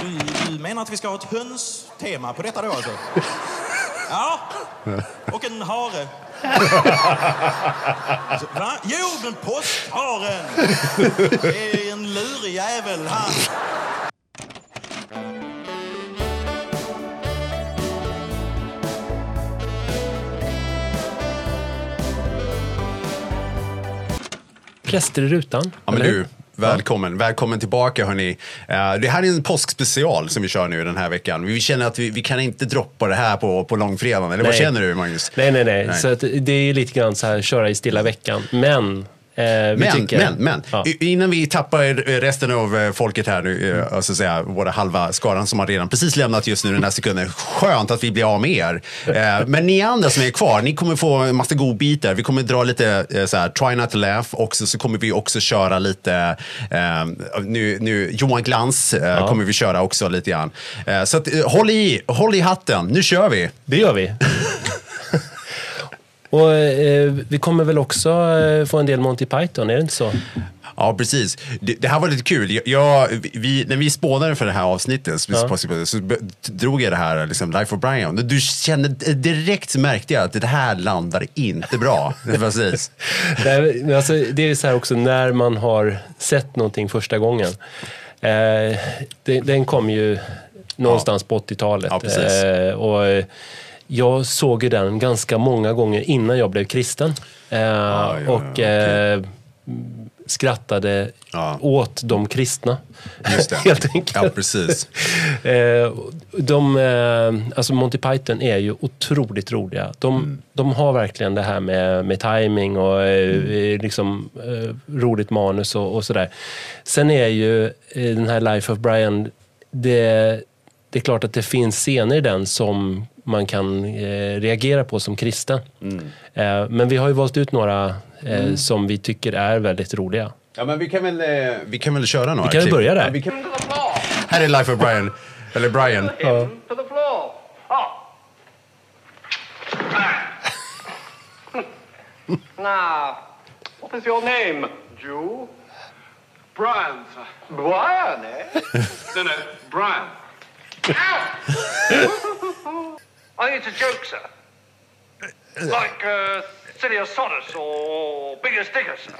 du, du menar att vi ska ha ett hönstema på detta då alltså? Ja, och en hare. Alltså, va? Jo, men påskharen! Det är en lurig jävel, han. Präster i rutan. Ja, men eller? du, välkommen. Välkommen tillbaka hörni. Eh, det här är en påskspecial som vi kör nu den här veckan. Vi känner att vi, vi kan inte droppa det här på, på långfredagen. Eller vad Nej. känner du Magnus? Nej, nej, nej. Nej. Så det är lite grann så här, köra i stilla veckan. Men, Men, tycker... men, men. Ja. Innan vi tappar eh, resten av eh, folket här nu, eh, alltså säga, våra halva skaran som har redan precis lämnat just nu den här sekunden. Skönt att vi blir av med er. Eh, Men ni andra som är kvar, ni kommer få en massa godbitar. Vi kommer dra lite eh, så här, try not to laugh. Också så kommer vi också köra lite, eh, nu, nu Johan Glans eh, kommer vi köra också lite grann. Eh, Så att, eh, håll i, håll i hatten, nu kör vi. Det gör vi. Och eh, vi kommer väl också eh, få en del Monty Python, är det inte så? Ja, precis. Det, det här var lite kul. Jag, jag, vi, när vi spånade för det här avsnittet så, Ja. så, drog jag det här, liksom, Life of Brian. Du kände direkt, märkte jag att det här landade inte bra. precis. Nej, alltså, det är så här också när man har sett någonting första gången. Eh, det, den kom ju någonstans på 80-talet. Ja, jag såg ju den ganska många gånger innan jag blev kristen. Eh, ja, ja, och okej. eh, skrattade Ja. åt de kristna. Just det. Helt enkelt. Ja, precis. Eh, de, eh, alltså Monty Python är ju otroligt roliga. De, Mm. de har verkligen det här med, med timing och eh, Mm. liksom, roligt manus och, och sådär. Sen är ju den här Life of Brian, det, det är klart att det finns scener i den som man kan eh, reagera på som kristen. Mm. Eh, men vi har ju valt ut några eh, som vi tycker är väldigt roliga. Ja, men vi kan väl, eh, vi kan väl köra några Vi kan väl klipp. börja där. Ja, vi kan... Här är Life of Brian. Eller Brian. Oh. now, what is your name? Jew? Brian, sir. Brian, eh? no, no, Brian. I think it's a joke, sir. Like uh, Silly as Sodus or Big as sir.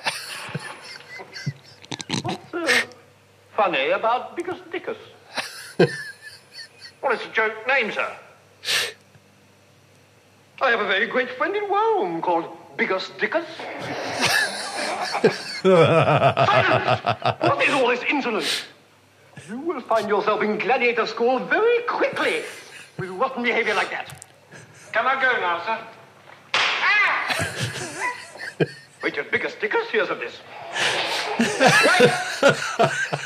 What's uh, funny about Big as Dickus? Well, it's a joke name, sir. I have a very great friend in Rome called Bigus Dickus. Silence! What is all this insolence? You will find yourself in gladiator school very quickly with rotten behavior like that. Can I go now, sir? Ah! Wait till Bigus stickers hears of this. Right!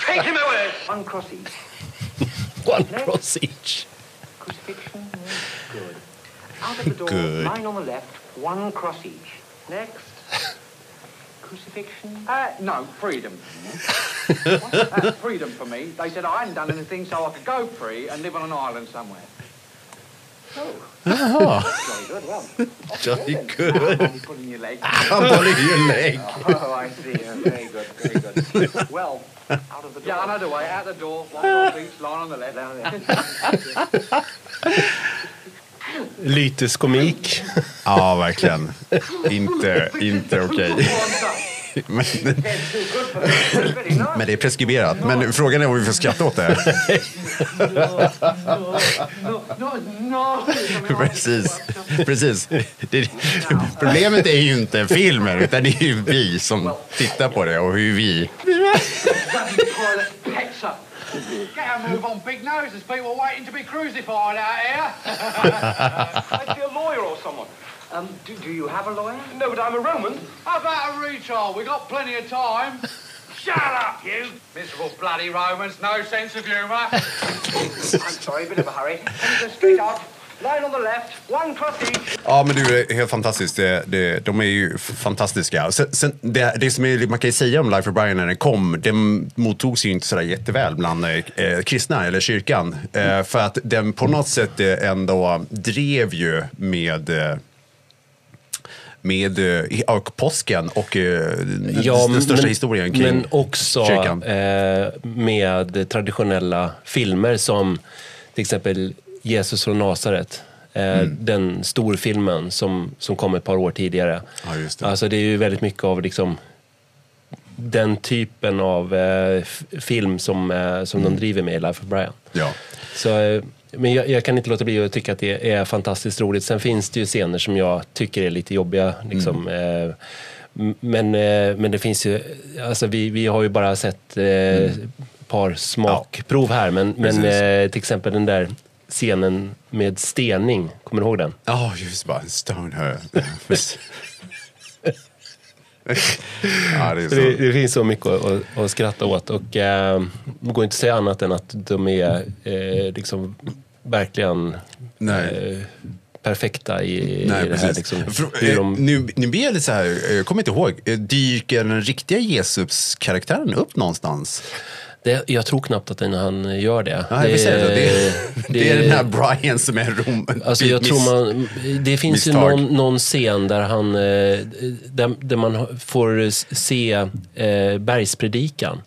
Take him away! One cross each. One cross each. Crucifixion. Good. Out of the door, Good. line on the left, one cross each. Next. Crucifixion. Uh, no, freedom. uh, freedom for me. They said I hadn't done anything, so I could go free and live on an island somewhere. Jolly good, well. Jolly good. Only pulling your leg. Han håller ju lägg. Oh, I see. Yeah, very good, very good. well, out of the door. Yeah, the way. Out the door, one cross each, line on the left. Down there. Lyteskomik. Ja, verkligen. Inte, inte okej. Men, men det är preskriberat. Men frågan är om vi får skratta åt det. Precis. Precis. Det, problemet är ju inte filmen, utan det är ju vi som tittar på det och hur vi... Get a move on, big noses. People waiting to be crucified out here. I'd be a lawyer or someone. Um, do, do you have a lawyer? No, but I'm a Roman. How about a retrial? We got plenty of time. Shut up, you! Miserable bloody Romans, no sense of humour. I'm sorry, bit of a hurry. Go straight out. Line on the left, one cross each. Ja, men du, helt fantastiskt. Det, det, de är ju fantastiska. Sen, sen, det, det som är, man kan ju säga om Life of Brian när den kom, den mottogs ju inte sådär jätteväl bland eh, kristna eller kyrkan. Eh, för att den på något sätt eh, ändå drev ju med eh, med eh, och påsken och eh, den, Ja, den största men, historien kring Men också kyrkan. eh, med traditionella filmer som till exempel Jesus från Nasaret. Eh, Mm. Den storfilmen som, som kom ett par år tidigare. Ja, just det. Alltså det är ju väldigt mycket av liksom den typen av eh, film som, som de driver med i Life of Brian. Ja. Så, men jag, jag kan inte låta bli att tycka att det är fantastiskt roligt. Sen finns det ju scener som jag tycker är lite jobbiga. Liksom, Mm. eh, men, eh, men det finns ju, alltså vi, vi har ju bara sett eh, ett par smakprov här. Men, men Mm. Eh, till exempel den där scenen med stening, kommer du ihåg den? Ja, just bara Stone her. ja, det det, det finns så mycket att, att, att skratta åt och eh, det går inte att säga annat än att de är eh, liksom verkligen eh, perfekta i, Nej, i det här. Liksom, För, eh, de, nu, nu blir jag lite så här, eh, jag kommer inte ihåg, eh, dyker den riktiga Jesus-karaktären upp någonstans? det, jag tror knappt att han gör det. Ja, det. Det, är- det är det- den här Brian som är Rom. Alltså jag miss- tror man, det finns ju misstag. någon, någon scen där, han, där, där man får se eh, bergspredikan.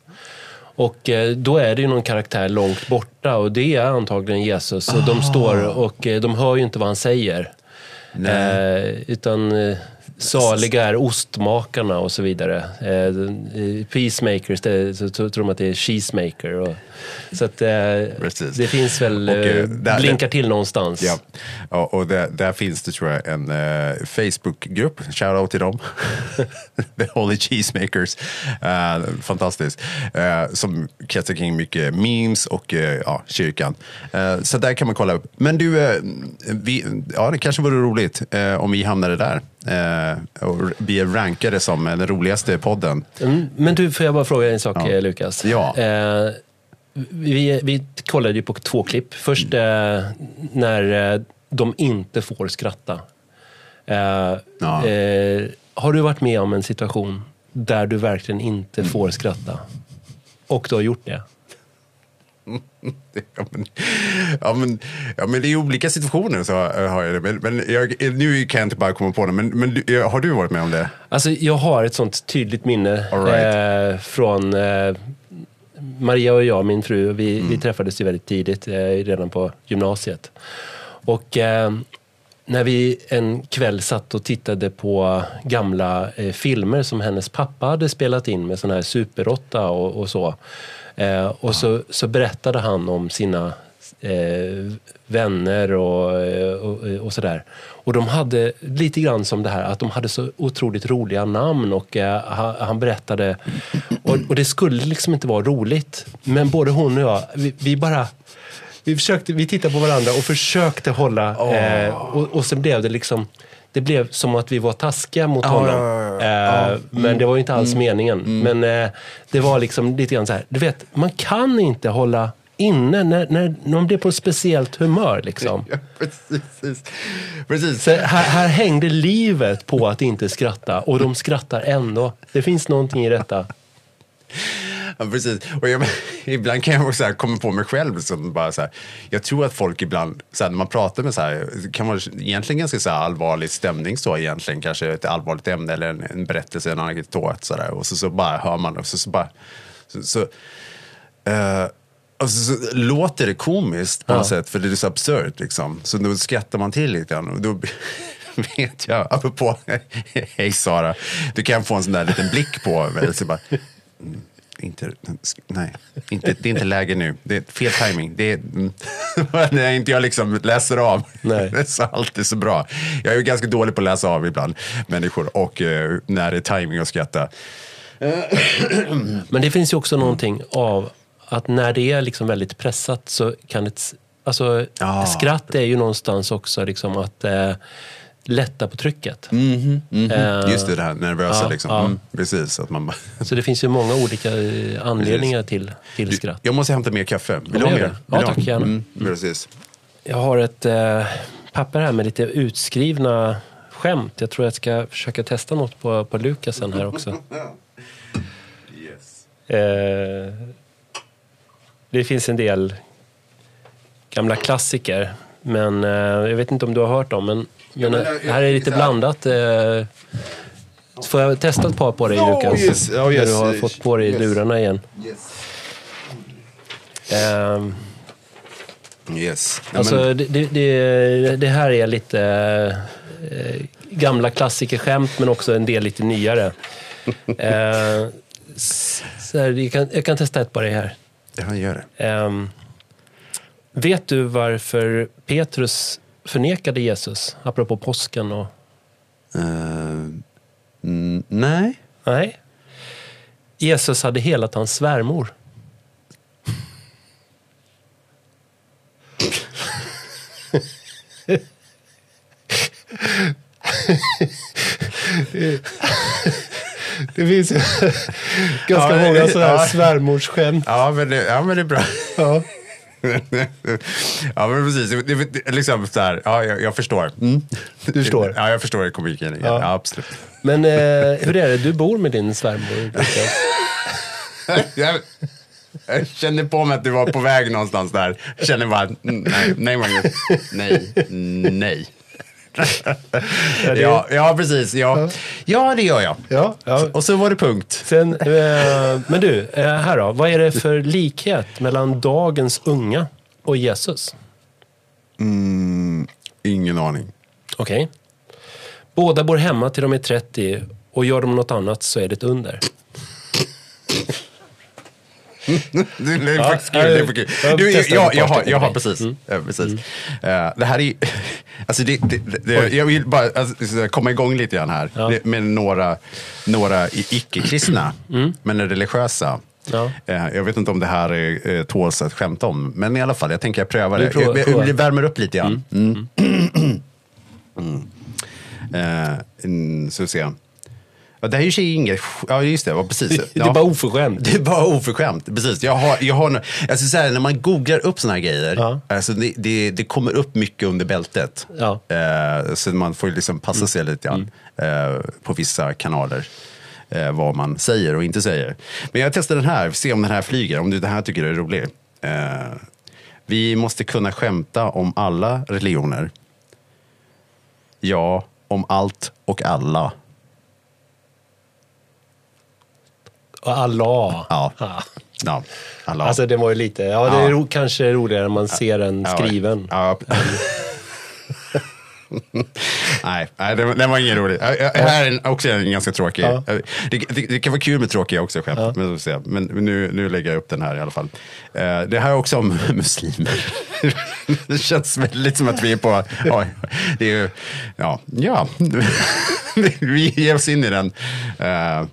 Och eh, då är det ju någon karaktär långt borta och det är antagligen Jesus. Och de står och eh, de hör ju inte vad han säger. Eh, utan eh, saliga är ostmakarna och så vidare. Eh, peacemakers, det, så tror de att det är cheesemaker. Och, så att eh, det finns väl, Och, eh, eh, där- blinkar till någonstans. Ja, ja och där, där finns det tror jag en eh, Facebookgrupp, shoutout till dem, The Holy Cheesemakers, uh, fantastiskt, uh, som kretsar kring mycket memes och eh, ja, kyrkan. Så där kan man kolla upp. Men du, vi, ja, det kanske vore roligt om vi hamnade där och vi är rankade som den roligaste podden. Mm, men du, får jag bara fråga en sak, Ja. eh, Lukas? Ja. Eh, vi, vi kollade ju på två klipp. Först eh, när eh, de inte får skratta. Eh, Ja. eh, har du varit med om en situation där du verkligen inte får skratta? Och du har gjort det? Ja men, ja, men, ja, men det är olika situationer så har har jag det. Men, men jag, nu kan jag inte bara komma på det. Men, men har du varit med om det? Alltså, jag har ett sånt tydligt minne right. eh, från eh, Maria och jag, min fru. Vi, Mm. vi träffades ju väldigt tidigt, eh, redan på gymnasiet. Och eh, när vi en kväll satt och tittade på gamla eh, filmer som hennes pappa hade spelat in med sån här Super 8 och, och så. Eh, och så, så berättade han om sina eh, vänner och, eh, och, och sådär. Och de hade lite grann som det här att de hade så otroligt roliga namn och eh, han, berättade och, och det skulle liksom inte vara roligt. Men både hon och jag, vi, vi bara vi, försökte, vi tittade på varandra och försökte hålla eh, och, och sen blev det liksom det blev som att vi var taskiga mot Ja, honom. ja, ja, Eh, Men det var ju inte alls meningen. Men eh, det var liksom lite grann så här, du vet, man kan inte hålla inne när, när, när man blir på ett speciellt humör. Liksom. Ja, precis. precis. Så här, här hängde livet på att inte skratta och de skrattar ändå. Det finns någonting i detta. Ja, precis. Och jag, ibland kan jag också så här, komma på mig själv. Som bara så här, jag tror att folk ibland, så här, när man pratar med så här, kan vara egentligen ganska så allvarlig stämning. Så egentligen kanske ett allvarligt ämne eller en, en berättelse, en anekdot. Så där, och så, så bara hör man och så, så bara... Så, så, eh, och så, låter det komiskt på något sätt, för det är så absurt. Liksom. Så då skrattar man till lite grann. Och då vet jag, apropå, hej Sara, du kan få en sån där liten blick på mig. Så bara, mm, inte, nej, inte, det är inte läge nu. Det är fel timing. Det är, mm, när inte jag liksom läser av. Nej. Det är så alltid så bra. Jag är ju ganska dålig på att läsa av ibland, människor. Och eh, när det är timing att skratta. Men det finns ju också någonting av att när det är liksom väldigt pressat så kan ett... Alltså, Ja. skratt är ju någonstans också liksom att eh, lätta på trycket. Eh, Just det, det här nervösa ja, liksom. ja. Mm, precis, att man bara... Så det finns ju många olika eh, anledningar till, till skratt. Jag måste hämta mer kaffe. Vill du ha mer? Ja, tack, gärna. Mm, precis. Jag har ett eh, papper här med lite utskrivna skämt. Jag tror jag ska försöka testa något på, på Lukasen här också. Yes. Eh, det finns en del gamla klassiker. Men eh, jag vet inte om du har hört dem, men, men, men, eh, jag- här är lite blandat. Eh, får jag testa ett par på dig, Oh, Lukas? yes. Oh, När yes. du har fått på dig Yes. lurarna igen. Eh, Yes. Ja, Alltså, men, det, det, det, här är lite eh, gamla klassikerskämt, men också en del lite nyare. Eh, så här, jag, kan, jag kan testa ett på dig här. ja, gör det. Ehm, vet du varför Petrus förnekade Jesus, apropå påsken? Och, mm, nej. nej. Jesus hade helat hans svärmor. Det finns ju ganska Ja, många sådana ja. här svärmorsskämt. Ja, men det, ja, men det är bra. Ja. ja, men precis. Det, det, liksom så här, ja, jag, jag förstår. Mm. Du förstår? Ja, jag förstår komiken. Ja. Ja. Absolut. Men eh, hur är det? Du bor med din svärmor? Jag, jag känner på mig att du var på väg någonstans där. Jag känner bara, mm, nej, nej Magnus. Nej, nej. ja, ja, precis. Ja. ja, det gör jag. Ja, ja. Och så var det punkt. Sen, eh, men du, eh, här då. Vad är det för likhet mellan dagens unga och Jesus? Ingen aning. Okej. Båda bor hemma till de är 30 och gör de något annat så är det ett under. Det är faktiskt kul. Det är kul. Du, jag, jag, har, jag har precis. Ja, precis. Eh, det här är alltså det, det, det, Jag vill bara alltså, komma igång lite grann här Ja. Med några, några icke-kristna, men religiösa. Ja. Eh, Jag vet inte om det här är, eh, tåls att skämta om, men i alla fall, jag tänker jag prövar det. provar- jag, jag, jag värmer upp lite grann. Mm. Mm. Mm, så vi ser. Ja, det här är ju inget... Ja, just det. Ja, precis. Det Ja. är bara oförskämt. Det är bara oförskämt. Precis. Jag har, jag har, alltså så här, när man googlar upp såna här grejer, Ja. alltså det, det, det kommer upp mycket under bältet. Ja. Eh, så man får liksom passa sig lite grann eh, på vissa kanaler. Eh, vad man säger och inte säger. Men jag testar den här, se om den här flyger, om du den här tycker är rolig. Eh, vi måste kunna skämta om alla religioner. Ja, om allt och alla. Och Allah. Ja. Ja. Ja, alla. Alltså det var ju lite, ja det är Ja. kanske roligare när man ser den skriven. Ja. nej, nej den, den var ingen rolig. Ja, ja, Här är en, också en ganska tråkig. Ja. Det, det, det kan vara kul med tråkiga också skämt. Men, vi se. men nu, nu lägger jag upp den här i alla fall. Eh, det här är också om muslimer. det känns väldigt som att vi är på... Ja, det är ju, ja, ja. vi ger oss in i den. Ja,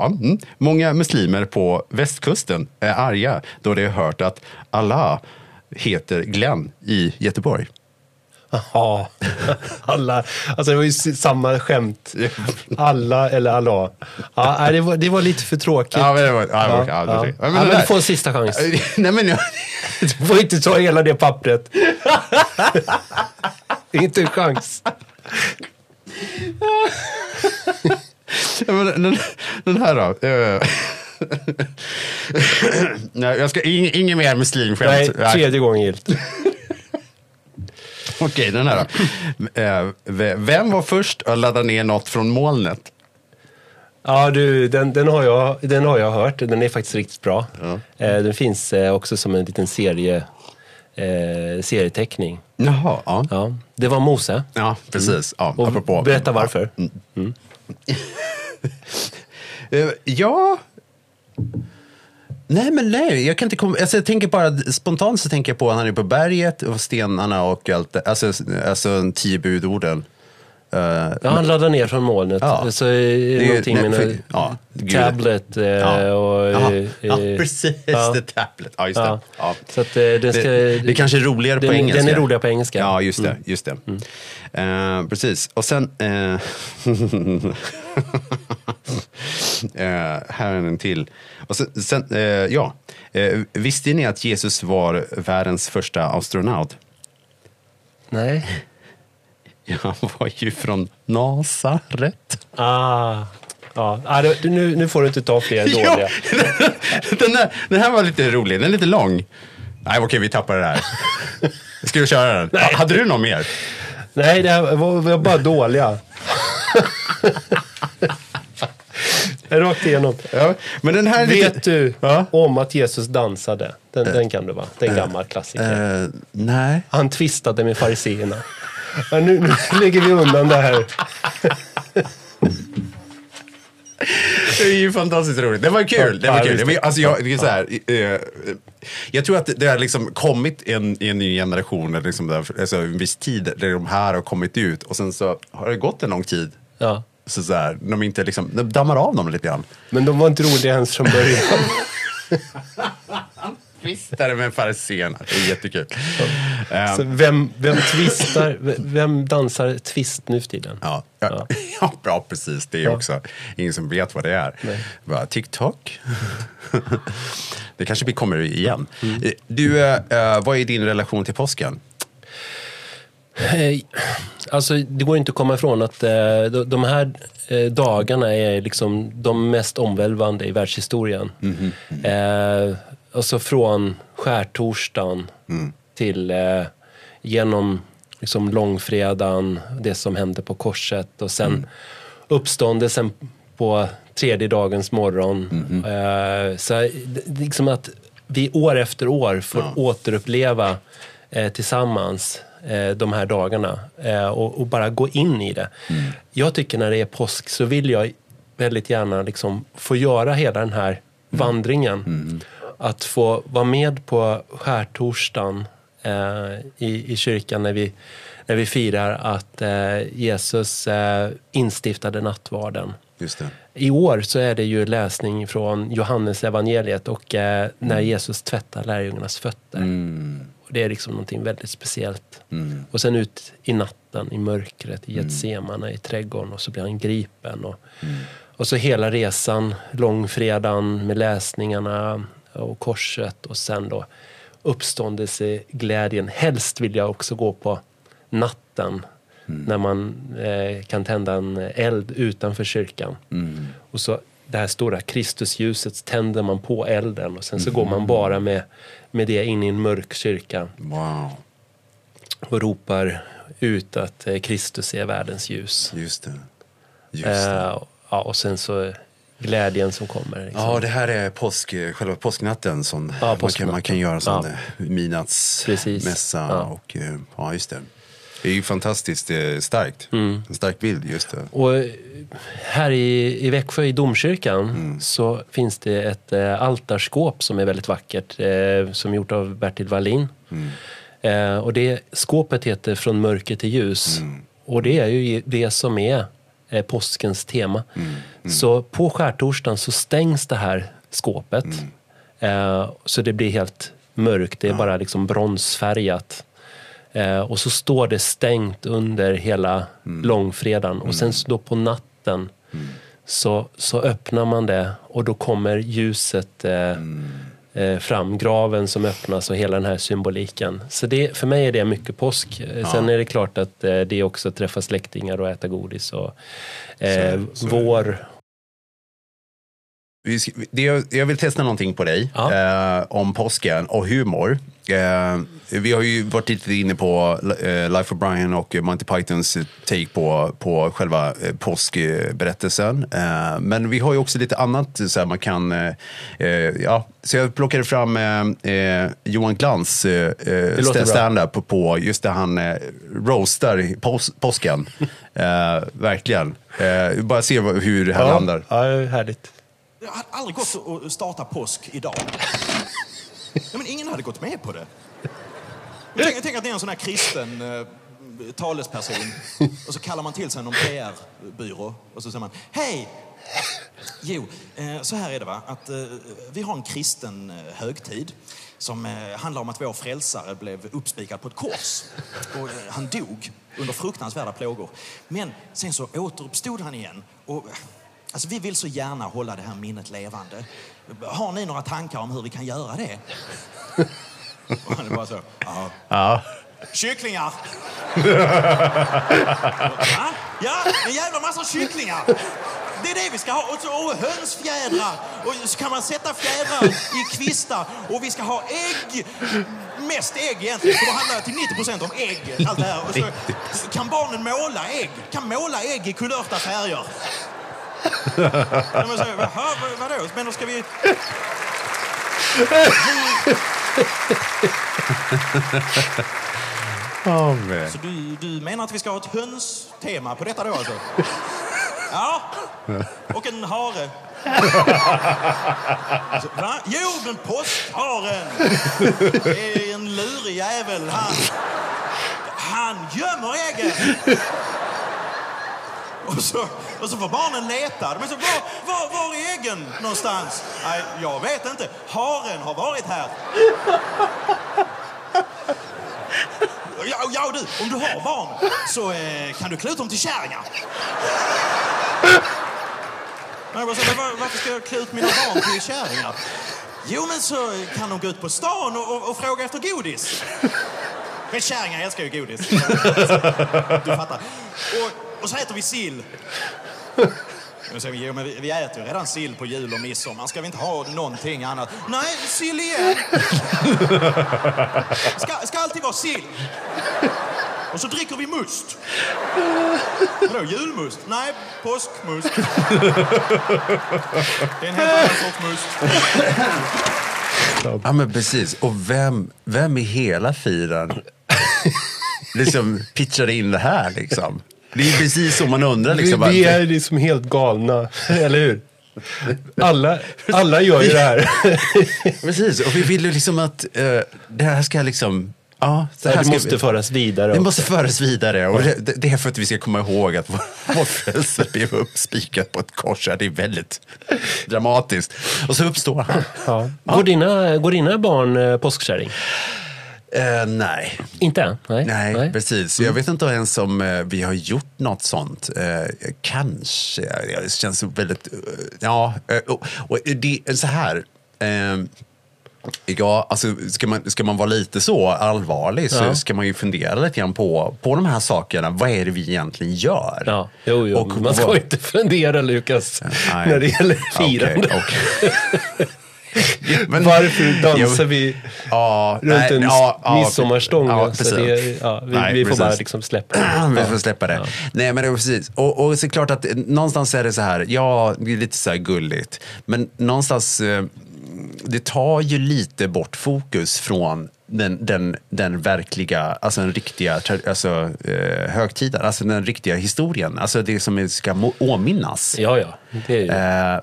mm. Många muslimer på västkusten är arga då de har hört att Allah heter Glenn i Göteborg. Ja, alla. Alltså det var ju samma skämt. Alla eller Allah. Ja, det, var, det var lite för tråkigt. Ja, men det var... Ja, Ja, ja, ja. ja, Ja, men men du får en sista chans. Nej, men jag... Du får inte ta hela det pappret. inte en chans. Ja, men Den, den här då? Eh, Nej, jag ska ing, ingen mer muslimskämt. Nej, tredje gången gilt. Okej, den här då. Eh, Vem var först att ladda ner något från molnet? Ja, du, den, den, har jag, den har jag hört. Den är faktiskt riktigt bra. Eh, den finns eh, också som en liten serie, eh, serieteckning. Jaha, ja. Ja, det var Mose. Ja, precis. Ja, Och apropå. berätta varför. Eh, Ja. Nej, men nej. Jag kan inte komma... Alltså, jag tänker bara spontant så tänker jag på han är på berget och stenarna och allt. Alltså, alltså tio budorden. Eh, Ja, han laddar ner från molnet. Ja. Så är det någonting med nej, för- ja, gud. tablet eh, Ja. och... Eh, ja, eh, precis. ja. The tablet. Ja, just det. Ja. Ja. Så att, eh, ska, Det, det kanske är roligare på den, engelska. Den är roligare på engelska. Ja, just det. Just det. Eh, precis. Och sen... eh, eh, här är en till. Och sen, sen, eh, ja. Eh, visste ni att Jesus var världens första astronaut? Nej. Han var ju från Nasaret. Ah. Ja, ah, nu, nu får du inte ta fler dåliga. Den, här, den här var lite rolig. Den är lite lång. Nej, okej, vi tappar det här. Ska du köra den? Ha- Hade du någon mer? Nej, det var, var bara dåliga. Rakt igenom. Ja, men den här är Vet lite... du Ja. om att Jesus dansade? Den, den kan du va? Det är en gammal klassiker. Eh, nej. Han tvistade med fariseerna. Nu, nu lägger vi undan det här. Det är ju fantastiskt roligt. Det var kul. Det var kul. visst. Det var, alltså, jag, det är så här, eh, jag tror att det har liksom kommit en, en ny generation, liksom där, alltså en viss tid, där de här har kommit ut och sen så har det gått en lång tid. Ja. Så, så här, de inte liksom, de dammar av dem lite grann. Men de var inte roliga ens från början. Det med fariséerna. Det är jättekul. Eh, Så vem, vem twistar, vem dansar twist nu för tiden? Ja, ja. ja, bra precis. Det är Ja. också ingen som vet vad det är. Bara, TikTok? det kanske vi kommer igen. Mm. Eh, Du, eh, vad är din relation till påsken? Alltså, det går inte att komma ifrån att de- här dagarna är liksom de mest omvälvande i världshistorien. Eh, alltså från skärtorsdagen till eh, genom liksom långfredagen, det som hände på korset och sen uppståndelsen på tredje dagens morgon. Eh, så liksom att vi år efter år får återuppleva eh, tillsammans eh, de här dagarna eh, och, och bara gå in i det. Jag tycker när det är påsk så vill jag väldigt gärna liksom få göra hela den här vandringen. Att få vara med på skärtorsdagen eh, i, i kyrkan när vi, när vi firar att eh, Jesus eh, instiftade nattvarden. I år så är det ju läsning från Johannes evangeliet och eh, när Jesus tvättar lärjungarnas fötter. Och det är liksom någonting väldigt speciellt. Och sen ut i natten, i mörkret, i Getsemane, i trädgården och så blir han gripen. Och, och så hela resan, långfredagen med läsningarna och korset och sen då uppståndelseglädjen. Helst vill jag också gå på natten när man eh, kan tända en eld utanför kyrkan. Och så det här stora Kristusljuset tänder man på elden och sen så går man bara med, med det in i en mörk kyrka Wow, och ropar ut att eh, Kristus är världens ljus. just det. Just det. Eh, ja, och sen så glädjen som kommer. Liksom. Ja, det här är påsk, själva påsknatten. Som man, kan, man kan göra sån Ja. ja. midnattsmässa. Ja. Och, eh, ja, just det. Det är ju fantastiskt eh, starkt. Mm. En stark bild, just det. Och eh, här i, i Växjö i domkyrkan Mm. så finns det ett eh, altarskåp som är väldigt vackert. Eh, som är gjort av Bertil Wallin. Mm. Eh, och det skåpet heter Från mörker till ljus. Mm. Och det är ju det som är eh, påskens tema. Mm. Så på skärtorsdagen så stängs det här skåpet. Mm. Eh, så det blir helt mörkt. Det är bara liksom bronsfärgat. Eh, och så står det stängt under hela Mm. långfredagen. Och sen så då på natten så, så öppnar man det och då kommer ljuset eh, Mm. Eh, fram. Graven som öppnas och hela den här symboliken. Så det, för mig är det mycket påsk. Eh, Sen är det klart att eh, det är också träffa släktingar och äta godis. Och, eh, Så- vår... Det, jag- vill testa någonting på dig Ja. eh, om påsken och humor. Eh, vi har ju varit lite inne på eh, Life of Brian och Monty Pythons take på, på själva eh, påskberättelsen. Eh, men vi har ju också lite annat så man kan... Eh, ja, så jag plockade fram Johan Glans eh, stand-up på, på just där han roastar pås, påsken. verkligen. Bara se hur det här landar. Ja, härligt. Det hade aldrig gått att starta påsk idag. Nej, men ingen hade gått med på det. Men tänk, tänk att ni är en sån här kristen eh, talesperson och så kallar man till sig någon PR-byrå och så säger man Hej! Jo, eh, så här är det va, att eh, vi har en kristen eh, högtid som eh, handlar om att vår frälsare blev uppspikad på ett kors. Och eh, han dog under fruktansvärda plågor. Men sen så återuppstod han igen. Och, alltså, vi vill så gärna hålla det här minnet levande. Har ni några tankar om hur vi kan göra det? Och han är bara så, ja. Ja. Kycklingar! Ja, en jävla massa kycklingar! Det är det vi ska ha. Och, så, och hönsfjädrar. Och så kan man sätta fjädrar i kvistar. Och vi ska ha ägg. Mest ägg egentligen. För det handlar till 90 procent om ägg. Allt det här. Och så, kan barnen måla ägg? Kan måla ägg i kulörta färger? Ja, men så, Jaha, vad- vadå? Men då ska vi... Men. Så du, du menar att vi ska ha ett hönstema på detta då alltså? Ja. Och en hare. Alltså, va? Jo, men påskharen. Det är en lurig jävel. Han, han gömmer äggen. Och så, och så får barnen leta. De är så, var, var, var är äggen någonstans? Nej, jag vet inte. Haren har varit här. Ja, ja du, om du har barn så eh, kan du klä ut dem till kärringar. Men jag bara var, varför ska jag klä ut mina barn till kärringar? Jo, men så kan de gå ut på stan och, och, och fråga efter godis. Men kärringar älskar ju godis. Du fattar. Och, och så äter vi sill. Men så, jo, men vi, vi äter ju redan sill på jul och midsommar. Ska vi inte ha någonting annat? Nej, sill igen. Ska, ska alltid vara sill. Och så dricker vi must. Vadå, julmust? Nej, påskmust. Det är en helt annan sorts must. Ja, men precis. Och vem, vem i hela fyran liksom pitchade in det här liksom? Det är precis så man undrar. Liksom, vi, vi är liksom helt galna, eller hur? Alla, alla gör ju det här. Precis, och vi vill ju liksom att eh, det här ska liksom... Ja, det här Det måste föras vidare. Det måste föras vidare. Och det, det är för att vi ska komma ihåg att vår, vår frälsare blev uppspikad på ett kors. Det är väldigt dramatiskt. Och så uppstår han. Ja. Går, dina, går dina barn eh, påskkärring? Eh, nej. Inte? Nej. Nej, precis. Jag vet inte ens om eh, vi har gjort något sånt. Eh, kanske. Det känns väldigt... eh, ja, eh, och, och det är så här. Eh, Ja, alltså ska man, ska man vara lite så allvarlig så Ja. ska man ju fundera lite grann på, på de här sakerna. Vad är det vi egentligen gör? Ja, jo, jo. Och man ska vad- inte fundera, Lukas, Nej. när det gäller firande. okej. Men- Varför dansar vi Ja, runt nej, en ja, ja, midsommarstång? ja, alltså, precis. det, ja, vi, Nej, vi får bara liksom släppa det. Vi får släppa det. Nej, men det precis. Och, och så är det klart att någonstans är det så här, ja, det är lite så här gulligt. Men någonstans, eh, det tar ju lite bort fokus från den, den, den verkliga, alltså den riktiga alltså, eh, högtiden, alltså den riktiga historien. Alltså det som ska åminnas. Ja, ja. Det är ju... Eh,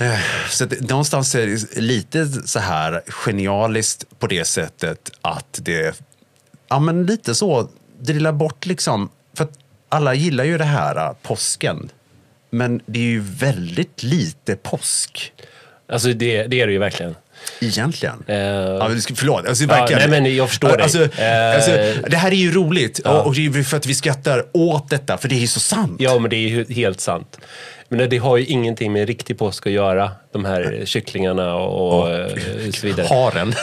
Eh, så att, någonstans är det lite så här genialiskt på det sättet att det, ja men lite så, drillar bort liksom, för att alla gillar ju det här eh, påsken. Men det är ju väldigt lite påsk Alltså det, det är det ju verkligen egentligen. Eh, Ja, förlåt, alltså, Ja, verkligen. nej, men jag förstår dig. alltså, alltså, Det här är ju roligt och, och det är för att vi skrattar åt detta, för det är ju så sant. Ja, men det är ju helt sant. Men det har ju ingenting med riktig påsk att göra, de här kycklingarna och, och eh, så vidare. Haren.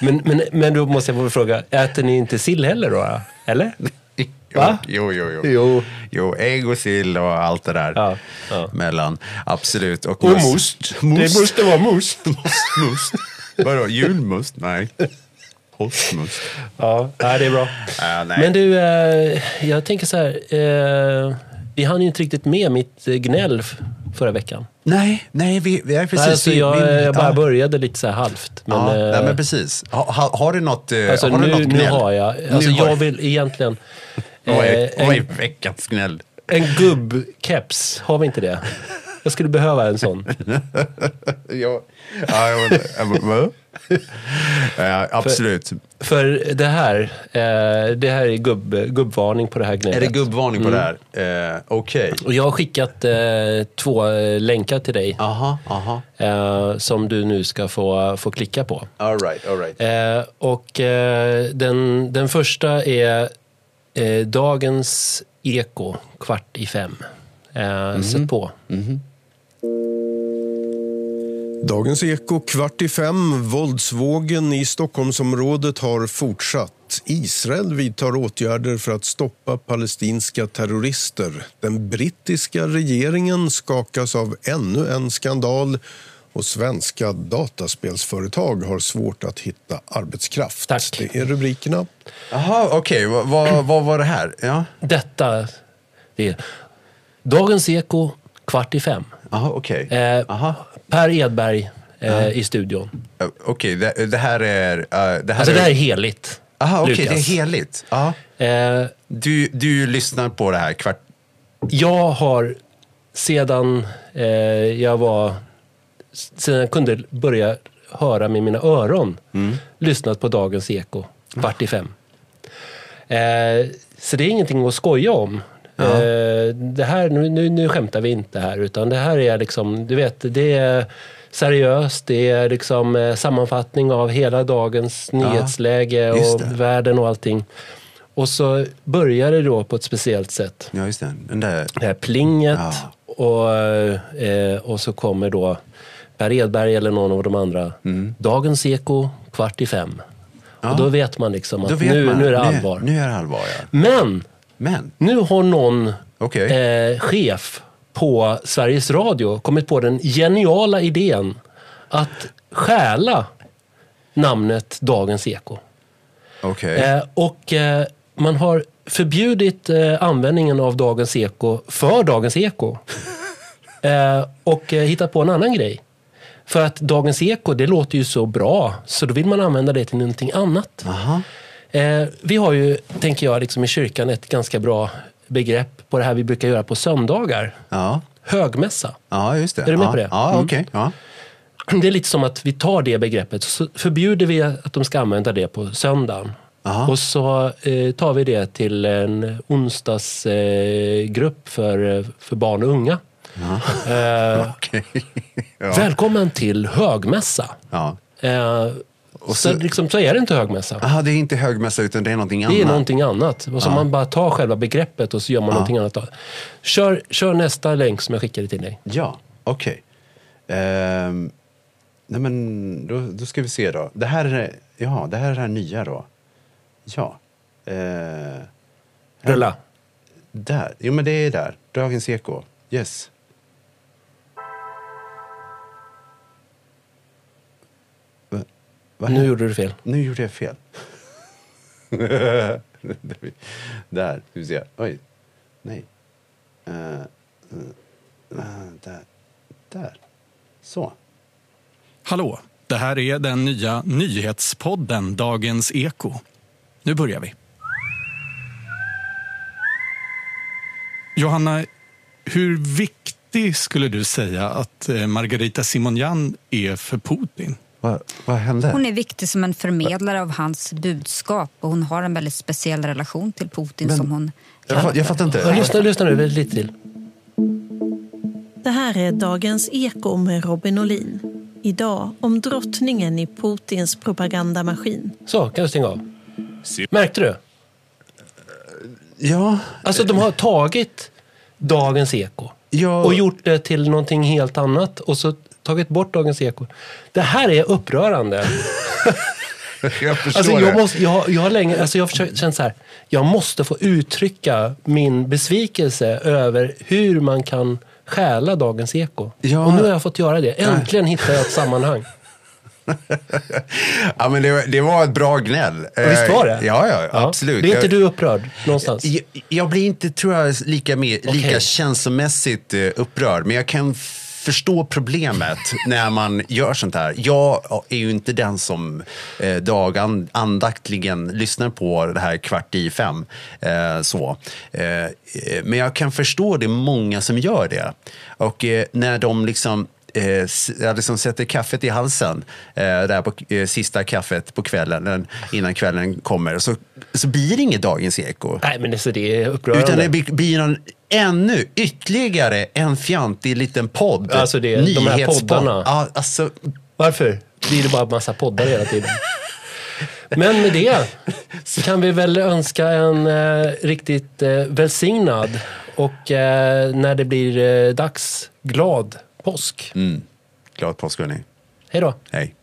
Men, men, men då måste jag få fråga, äter ni inte sill heller då? Eller? Va? jo, jo, jo. Jo. Jo, ägg och sill och allt det där Ja, ja. mellan. Absolut. Och, Och must. Det måste vara must. must. Vadå, julmust? Nej. Påskmust. Ja, nej, det är bra. Äh. Men du, eh, jag tänker så här. Eh, vi hann ju inte riktigt med mitt eh, gnäll förra veckan. Nej, nej, vi, vi är precis... Alltså, jag, vi- jag bara ja. började lite så här halvt. Men, ja, eh, nej, men precis. Ha, ha, har du något, eh, alltså, har du nu, något nu gnäll? har jag. Alltså, Nu har jag du- vill egentligen... Vad är, vad är en, veckans gnäll? en gubbkeps, har vi inte det? Jag skulle behöva en sån. Ja, ja, men? Ja, absolut. För det här, eh, det här är gubb, gubbvarning på det här gnället. Är det gubbvarning Mm. på det här? Eh, Okej. Och jag har skickat eh, två eh, länkar till dig Aha, aha. eh, som du nu ska få, få klicka på. All right, all right. Eh, och eh, den, den första är eh, Dagens Eko, kvart i fem. Eh, Sätt på. Dagens Eko kvart i fem. Våldsvågen i Stockholmsområdet har fortsatt. Israel vidtar åtgärder för att stoppa palestinska terrorister. Den brittiska regeringen skakas av ännu en skandal och svenska dataspelsföretag har svårt att hitta arbetskraft. Tack. Det är rubrikerna. Jaha, okej. Vad, vad, vad var det här? Ja. Detta det är Dagens Eko, kvart i fem. Jaha, okej. Eh, Aha. per Edberg eh, i studion. Eh, Okej, det, det här är... eh, det här Alltså det här är heligt. Aha, okej, det är heligt. Ja. Eh, Du, du lyssnar på det här kvart... jag har sedan eh, jag var... Jag kunde börja höra med mina öron lyssnat på Dagens Eko, kvart i fem. Eh, så det är ingenting att skoja om. Eh, det här, nu, nu, nu skämtar vi inte här, utan det här är liksom, du vet, det är seriöst. Det är liksom eh, sammanfattning av hela dagens nyhetsläge just och världen och allting. Och så börjar det då på ett speciellt sätt. Ja, just det. Den där... Det här plinget Ja. och, eh, och så kommer då Per Edberg eller någon av de andra. Mm. Dagens Eko, kvart i fem. Och då vet man liksom att nu, man. nu är det allvar. Nu, nu är det allvar, ja. Men Men, nu har någon okej. eh, chef på Sveriges Radio kommit på den geniala idén att stjäla namnet Dagens Eko. Okej. Eh, och eh, man har förbjudit eh, användningen av Dagens Eko för Dagens Eko. eh, och eh, hittat på en annan grej. För att Dagens Eko, det låter ju så bra, så då vill man använda det till någonting annat. Aha. Eh, vi har ju, tänker jag, liksom i kyrkan ett ganska bra begrepp på det här vi brukar göra på söndagar. Ja. Högmässa. ja, just det. Är du med ja. på det? Ja, Mm. okej. Ja. Det är lite som att vi tar det begreppet så förbjuder vi att de ska använda det på söndagen. Aha. Och så eh, tar vi det till en onsdagsgrupp eh, för, för barn och unga. Eh, Okej. ja. Välkommen till högmässa. ja. Eh, så, så- liksom, så är det inte högmässa. Aha, det är inte högmässa utan det är någonting annat. Det är någonting annat. Och så man bara tar själva begreppet och så gör man någonting annat. Kör, kör nästa länk som jag skickade till dig. Ja, okej. Ehm, nej men, då, då ska vi se då. Det här är, ja, det här är det här nya då. Ja. Eh, Rulla. där. Jo, men det är där. Dagens Eko. Yes. Vad Nu gjorde du fel. Nu gjorde jag fel. där, ska vi se. Oj. Nej. Eh, eh, där. Där. Så. Hallå! Det här är den nya nyhetspodden Dagens Eko. Nu börjar vi. Johanna, hur viktig skulle du säga att eh, Margarita Simonian är för Putin? Vad, vad hände? Hon är viktig som en förmedlare av hans budskap och hon har en väldigt speciell relation till Putin Men- som hon Jag, jag fattar Ja, inte. lyssna, lyssna nu lite till. Det här är Dagens Eko med Robin Olin. Idag om drottningen i Putins propagandamaskin. Så, kan du stänga av. Märkte du? Ja, Alltså de har tagit Dagens Eko Ja. och gjort det till någonting helt annat och så tagit bort Dagens Eko. Det här är upprörande. jag förstår Alltså jag, måste, jag, jag har länge alltså jag har försökt, känt så här, jag måste få uttrycka min besvikelse över hur man kan stjäla Dagens Eko. Ja. Och nu har jag fått göra det. Äntligen hittar jag ett sammanhang. Ja, men det, det var ett bra gnäll. Och visst var det? Eh, Ja, ja, absolut. Blir inte du upprörd någonstans? Jag, jag blir inte, tror jag, lika, med, lika Okej. känslomässigt eh, upprörd. Men jag kan förstå problemet när man gör sånt här. Jag är ju inte den som eh, dagandaktligen lyssnar på det här kvart i fem. Eh, så. Eh, eh, men jag kan förstå det många som gör det. Och eh, när de liksom eh, liksom sätter kaffet i halsen, eh, där på eh, sista kaffet på kvällen, innan kvällen kommer, så, så blir det inget Dagens Eko. Nej, men det, det är upprörande. Utan det blir, blir någon ännu ytterligare en fjantig liten podd. Alltså det- de här poddarna. Ja, alltså, Varför blir det bara massa poddar hela tiden? Men med det så kan vi väl önska en eh, riktigt eh, välsignad och eh, när det blir eh, dags, glad påsk. mm. Glad påsk, hörni. Hej då! Hej.